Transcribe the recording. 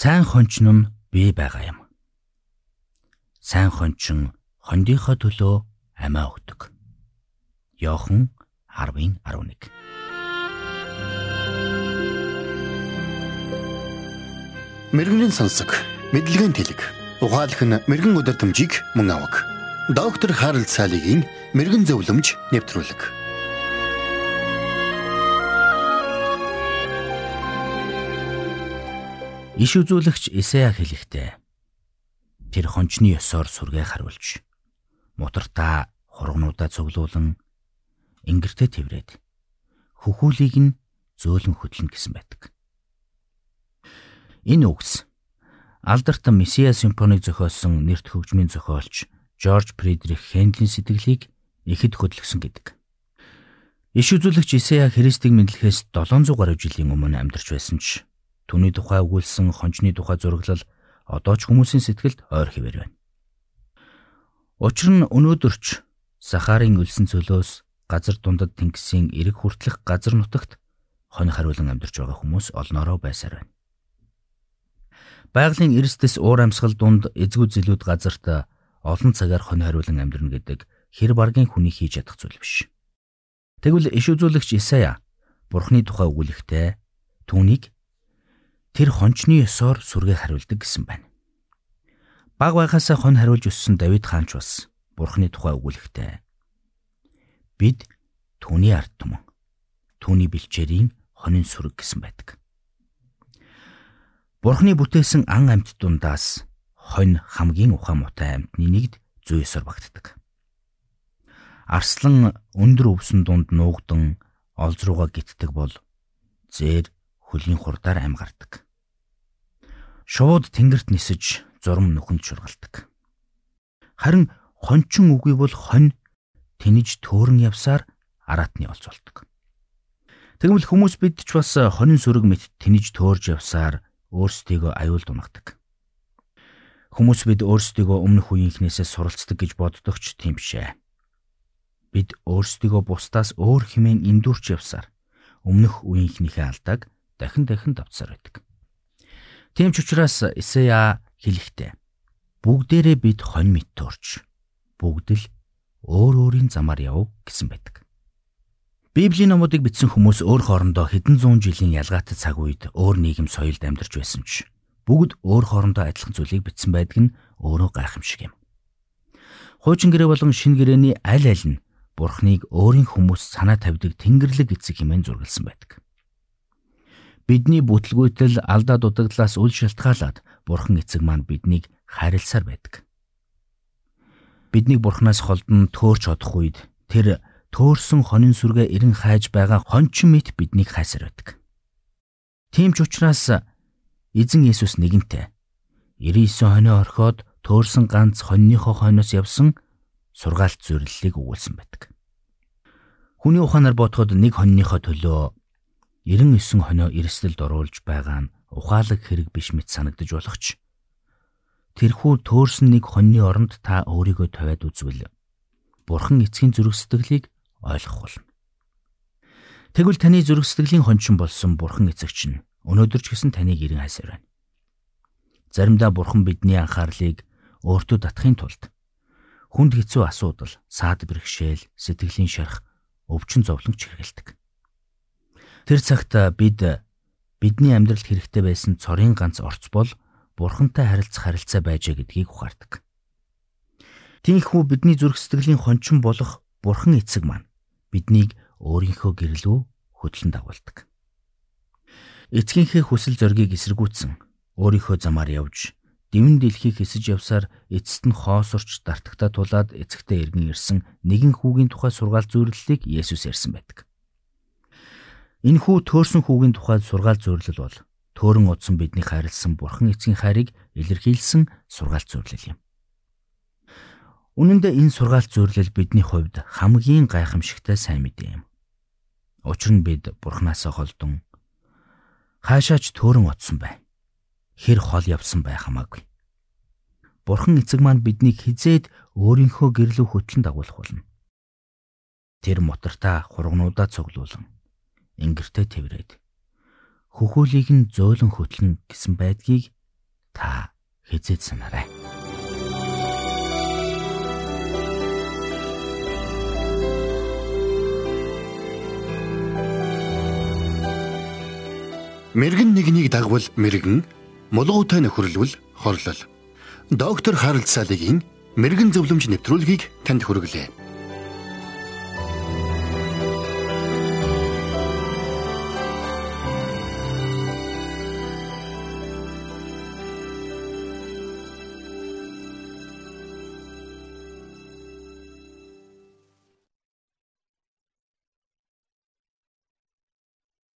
Сайн хончин нь бий байгаа юм. Сайн хончин хондийнхоо төлөө амиа өгдөг. Йохан 10:11 Мэргэний сонсог, мэдлэгийн тэлэг. Ухаалх нь мэрэгэн өдөр төмжийг мөн авах. Доктор Харалт цаалогийн мэрэгэн зөвлөмж нэвтрүүлэг. Иш үзүүлэгч Исая хэлэхдээ тэр хончны ёсоор сүргээ харуулж мутартаа хургнуудаа цуглуулan ингэртэ тэврээд хөхүүлийг нь зөөлөн хөдлөн гэсэн байдаг. Энэ үгс алдарт Месиа симфоник зохиосон нэрт хөгжмийн зохиолч Жорж Фридрих Хенделийн сэтгэлийг ихэд хөдөлгсөн гэдэг. Иш үзүүлэгч Исая Христийг мэдлэхээс 700 гаруй жилийн өмнө амьдарч байсан ч Түүний тухай өгүүлсэн хончны тухай зураглал одоо ч хүмүүсийн сэтгэлд ойр хэвээр байна. Учир нь өнөөдөрч Сахарын өлсөн цөлөөс газар дундад тэнгисийн эрэг хүртлэх газар нутагт хонь хариулан амьдарч байгаа хүмүүс олноороо байсаар байна. Байгалийн эрсдэс уур амьсгал дунд эзгүү зилүүд газарт олон цагаар хонь хариулан амьдрна гэдэг хэр баргийн хүний хийж чадах зүйл биш. Тэгвэл иш үзүүлэгч Исая Бурхны тухай өгүүлэхдээ түүнийг тэр хончны ёсоор сүргээ хариулдаг гэсэн байна. Баг байхасаа хон хариулж өссөн Давид хаан ч бас Бурхны тухай өгүүлэхтэй. Бид түүний ард түмэн түүний бэлчээрийн хонин сүрэг гэсэн байдаг. Бурхны бүтээсэн ан амьд дундаас хонь хамгийн ухаан мутай амьтны нэгд зүй ёсоор багтдаг. Арслан өндөр өвсөн дунд нуугдан олз руугаа гитдэг бол зээр хөлийн хурдаар ам гардаг. Шууд тэнгэрт нисэж зурм нүхэнд шургалдаг. Харин хончин үгүй бол хонь тэнэж төөрөн явсаар араатны олзолдог. Тэгвэл хүмүүс бид ч бас хонин сүрэг мэт тэнэж төөрж явсаар өөрсдийгөө аюул дунгадаг. Хүмүүс бид өөрсдийгөө өмнөх үеийнхнээсээ суралцдаг гэж боддог ч тийм бишээ. Бид өөрсдийгөө бусдаас өөр хэмээн эндүрч явсаар өмнөх үеийнхнийхээ алдааг дахин дахин давтсаар байдаг. Тийм ч учраас Исая хэлэхдээ бүгдээрээ бид хонь мэт төрч бүгд л өөр өөрийн замаар яв гэсэн байдаг. Библийн номуудыг бичсэн хүмүүс өөр хоорондоо хэдэн зуун жилийн ялгаатай цаг үед өөр нийгэм соёлд амьдарч байсан ч бүгд өөр хоорондоо адилхан зүйлийг бичсэн байдаг нь өөрөө гайхамшиг юм. Хуучин гэрээ болон шин гэрээний аль аль нь Бурхныг өөрийн хүмүүс санаа тавьдаг Тэнгэрлэг эцэг хэмээн зургалсан байдаг. Бидний бүтлгүйтэл алдаа дутагдлаас үл шалтгаалаад Бурхан эцэг маань биднийг хайрласаар байдаг. Биднийг Бурханаас холдон төөрч одох үед тэр төөрсөн хонин сүргээ эрен хайж байгаа хончин мэт биднийг хайсаар байдаг. Тийм ч учраас эзэн Есүс нэгэнтээ 99 хонио орхиод төөрсөн ганц хоньныхоо хойноос явсан сургаалт зөвлөлийг өгүүлсэн байдаг. Хүний ухаанаар бодоход нэг хоньныхоо төлөө 99 хонио эрсдэлд оруулж байгаа нь ухаалаг хэрэг биш мэт санагдаж болох ч тэрхүү төөрсөн нэг хоньны оронд та өөрийгөө тавиад үзвэл бурхан эцгийн зүрх сэтгэлийг ойлгох болно. Тэгвэл таны зүрх сэтгэлийн хончин болсон бурхан эцэгч нь өнөөдөр ч гэсэн таныг ирэн хайсаар байна. Заримдаа бурхан бидний анхаарлыг өөртөө татахын тулд хүнд хэцүү асуудал, саад бэрхшээл, сэтгэлийн шарах, өвчин зовлонч хэрэгэлдэг. Тэр цагт бид бидний амьдралд хэрэгтэй байсан цорын ганц орц бол бурхантай харилцах харилцаа байжээ гэдгийг ухаардаг. Тиймээс бидний зүрх сэтгэлийн хончин болох бурхан эцэг маань биднийг өөрийнхөө гэрлүү хөдлөн дагуулдаг. Эцгийнхээ хүсэл зоригийг эсэргүүцсэн өөрийнхөө замаар явж дэвэн дэлхийг хэсэж явсаар эцэст нь хоосорч дартагтаа тулаад эцэгтэй эргэн ирсэн нэгэн хүүгийн тухай сургаал зөвлөлийг Есүс ярьсан байдаг. Энэхүү төөрсөн хүүгийн тухайд сургаал зөвлөл бол төөрөн удсан бидний хайрлсан Бурхан эцгийн хайрыг илэрхийлсэн сургаал зөвлөл юм. Үнэн дээр энэ сургаал зөвлөл бидний хувьд хамгийн гайхамшигтай сайн мэдээ юм. Учир нь бид Бурханаас холдон хаашаач төөрөн утсан бай. Хэр хол явсан бай хамаагүй. Бурхан эцэг маань биднийг хизээд өөрийнхөө гэрлүү хөтлөн дагуулах болно. Тэр мотортаа хургнуудаа цуглуулan ингэртэй тэрвэрэд хөхүүлийг нь зөөлөн хөтлөн гэсэн байдгийг та хизээд санаарай. Мэргэн нэгнийг дагвал мэргэн, мулгуутай нөхөрлөл хорлол. Доктор Харалт Салигийн мэрэгэн зөвлөмж нэвтрүүлгийг танд хүргэлээ.